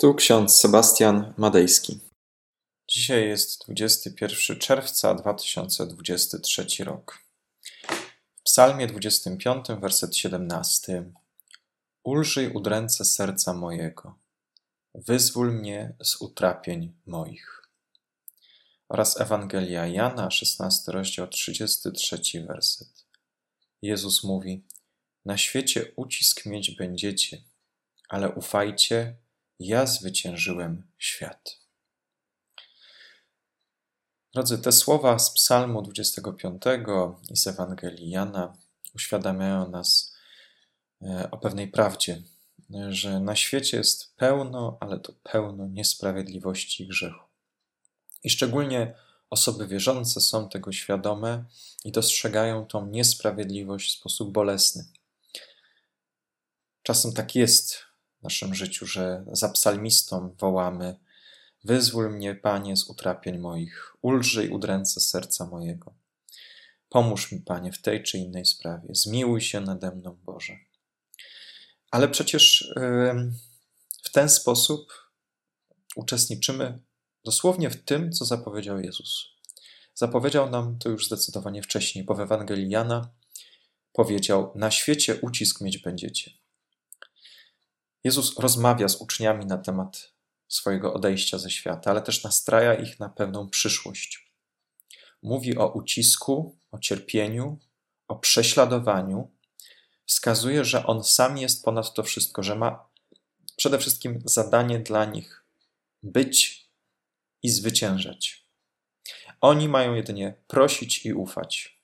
Tu ksiądz Sebastian Madejski. Dzisiaj jest 21 czerwca 2023 rok. W Psalmie 25, werset 17. Ulżyj udręce serca mojego, wyzwól mnie z utrapień moich. Oraz Ewangelia Jana, 16 rozdział, 33 werset. Jezus mówi: Na świecie ucisk mieć będziecie, ale ufajcie, ja zwyciężyłem świat. Drodzy, te słowa z Psalmu 25 i z Ewangelii Jana uświadamiają nas e, o pewnej prawdzie, że na świecie jest pełno, ale to pełno niesprawiedliwości i grzechu. I szczególnie osoby wierzące są tego świadome i dostrzegają tą niesprawiedliwość w sposób bolesny. Czasem tak jest, w naszym życiu, że za psalmistą wołamy: Wyzwól mnie, Panie, z utrapień moich, ulżyj udręce serca mojego. Pomóż mi, Panie, w tej czy innej sprawie. Zmiłuj się nade mną, Boże. Ale przecież w ten sposób uczestniczymy dosłownie w tym, co zapowiedział Jezus. Zapowiedział nam to już zdecydowanie wcześniej, bo w Ewangelii Jana powiedział: Na świecie ucisk mieć będziecie. Jezus rozmawia z uczniami na temat swojego odejścia ze świata, ale też nastraja ich na pewną przyszłość. Mówi o ucisku, o cierpieniu, o prześladowaniu. Wskazuje, że On sam jest ponad to wszystko, że ma przede wszystkim zadanie dla nich być i zwyciężać. Oni mają jedynie prosić i ufać.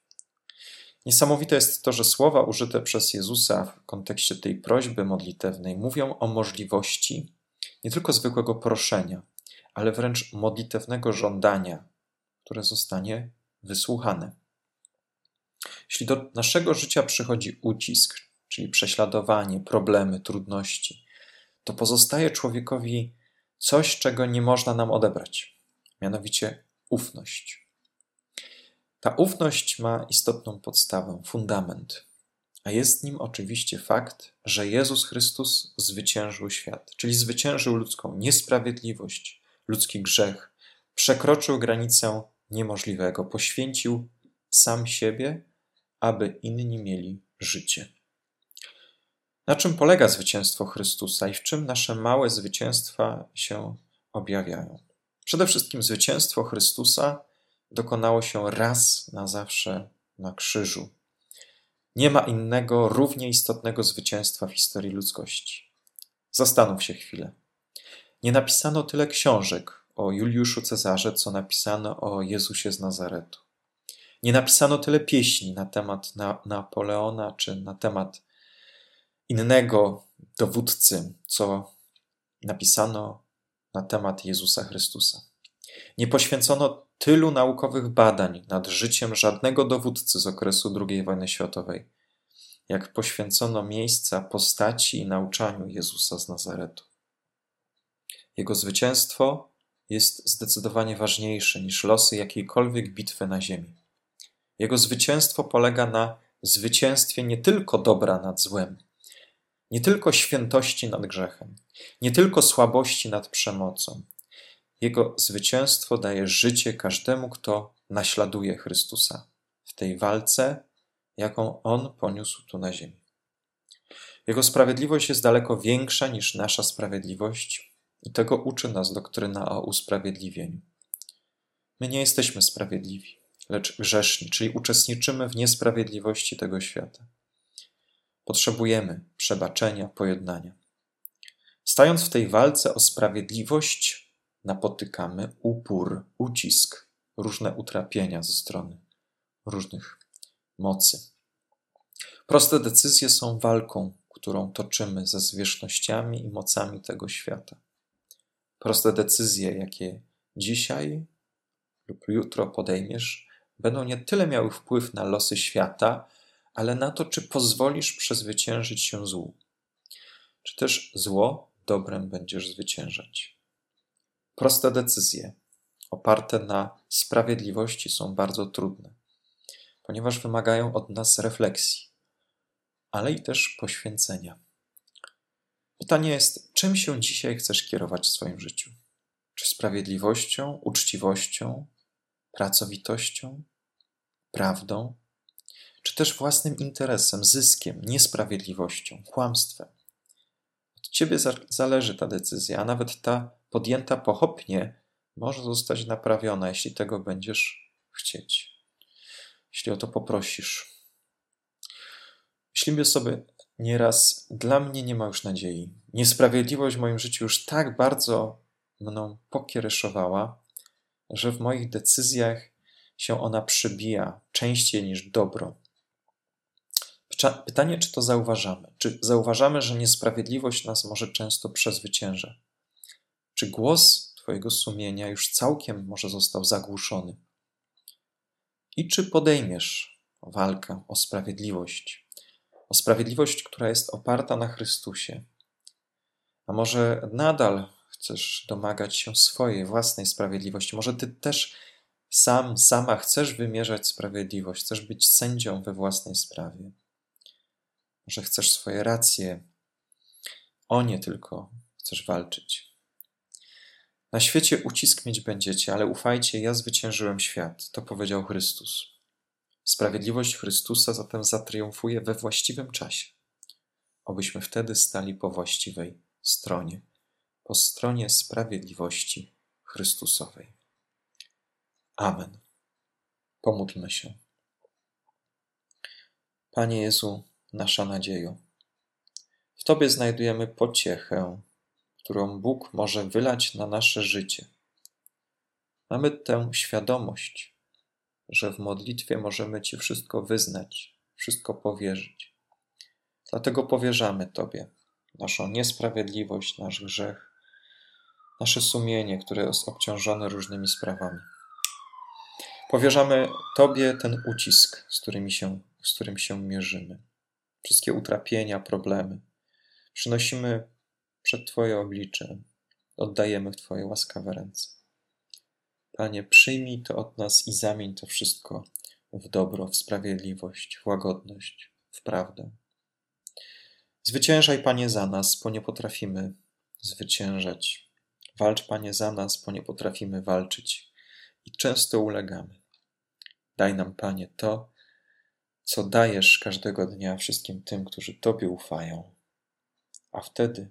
Niesamowite jest to, że słowa użyte przez Jezusa w kontekście tej prośby modlitewnej mówią o możliwości nie tylko zwykłego proszenia, ale wręcz modlitewnego żądania, które zostanie wysłuchane. Jeśli do naszego życia przychodzi ucisk, czyli prześladowanie, problemy, trudności, to pozostaje człowiekowi coś, czego nie można nam odebrać, mianowicie ufność. Ta ufność ma istotną podstawę, fundament, a jest nim oczywiście fakt, że Jezus Chrystus zwyciężył świat, czyli zwyciężył ludzką niesprawiedliwość, ludzki grzech, przekroczył granicę niemożliwego, poświęcił sam siebie, aby inni mieli życie. Na czym polega zwycięstwo Chrystusa i w czym nasze małe zwycięstwa się objawiają? Przede wszystkim zwycięstwo Chrystusa dokonało się raz na zawsze na krzyżu. Nie ma innego, równie istotnego zwycięstwa w historii ludzkości. Zastanów się chwilę. Nie napisano tyle książek o Juliuszu Cezarze, co napisano o Jezusie z Nazaretu. Nie napisano tyle pieśni na temat na Napoleona czy na temat innego dowódcy, co napisano na temat Jezusa Chrystusa. Nie poświęcono tylu naukowych badań nad życiem żadnego dowódcy z okresu II wojny światowej, jak poświęcono miejsca postaci i nauczaniu Jezusa z Nazaretu. Jego zwycięstwo jest zdecydowanie ważniejsze niż losy jakiejkolwiek bitwy na ziemi. Jego zwycięstwo polega na zwycięstwie nie tylko dobra nad złem, nie tylko świętości nad grzechem, nie tylko słabości nad przemocą, jego zwycięstwo daje życie każdemu, kto naśladuje Chrystusa w tej walce, jaką On poniósł tu na ziemi. Jego sprawiedliwość jest daleko większa niż nasza sprawiedliwość i tego uczy nas doktryna o usprawiedliwieniu. My nie jesteśmy sprawiedliwi, lecz grzeszni, czyli uczestniczymy w niesprawiedliwości tego świata. Potrzebujemy przebaczenia, pojednania. Stając w tej walce o sprawiedliwość, napotykamy upór, ucisk, różne utrapienia ze strony różnych mocy. Proste decyzje są walką, którą toczymy ze zwierzchnościami i mocami tego świata. Proste decyzje, jakie dzisiaj lub jutro podejmiesz, będą nie tyle miały wpływ na losy świata, ale na to, czy pozwolisz przezwyciężyć się złu. Czy też zło dobrem będziesz zwyciężać. Proste decyzje oparte na sprawiedliwości są bardzo trudne, ponieważ wymagają od nas refleksji, ale i też poświęcenia. Pytanie jest, czym się dzisiaj chcesz kierować w swoim życiu? Czy sprawiedliwością, uczciwością, pracowitością, prawdą, czy też własnym interesem, zyskiem, niesprawiedliwością, kłamstwem? Od ciebie zależy ta decyzja, a nawet ta podjęta pochopnie może zostać naprawiona, jeśli tego będziesz chcieć. Jeśli o to poprosisz. Myślimy sobie nieraz, dla mnie nie ma już nadziei. Niesprawiedliwość w moim życiu już tak bardzo mną pokiereszowała, że w moich decyzjach się ona przybija częściej niż dobro. Pytanie, czy to zauważamy? Czy zauważamy, że niesprawiedliwość nas może często przezwycięża? Czy głos Twojego sumienia już całkiem może został zagłuszony? I czy podejmiesz walkę o sprawiedliwość? O sprawiedliwość, która jest oparta na Chrystusie. A może nadal chcesz domagać się swojej własnej sprawiedliwości? Może ty też sam, sama chcesz wymierzać sprawiedliwość, chcesz być sędzią we własnej sprawie? Może chcesz swoje racje, o nie tylko chcesz walczyć. Na świecie ucisk mieć będziecie, ale ufajcie, ja zwyciężyłem świat. To powiedział Chrystus. Sprawiedliwość Chrystusa zatem zatriumfuje we właściwym czasie. Obyśmy wtedy stali po właściwej stronie, po stronie sprawiedliwości Chrystusowej. Amen. Pomódlmy się. Panie Jezu, nasza nadziejo, w Tobie znajdujemy pociechę, którą Bóg może wylać na nasze życie. Mamy tę świadomość, że w modlitwie możemy Ci wszystko wyznać, wszystko powierzyć. Dlatego powierzamy Tobie naszą niesprawiedliwość, nasz grzech, nasze sumienie, które jest obciążone różnymi sprawami. Powierzamy Tobie ten ucisk, z, którymi się, z którym się mierzymy. Wszystkie utrapienia, problemy. Przynosimy przed Twoje oblicze, oddajemy w Twoje łaskawe ręce. Panie, przyjmij to od nas i zamień to wszystko w dobro, w sprawiedliwość, w łagodność, w prawdę. Zwyciężaj, Panie, za nas, bo nie potrafimy zwyciężać. Walcz, Panie, za nas, bo nie potrafimy walczyć i często ulegamy. Daj nam, Panie, to, co dajesz każdego dnia wszystkim tym, którzy Tobie ufają, a wtedy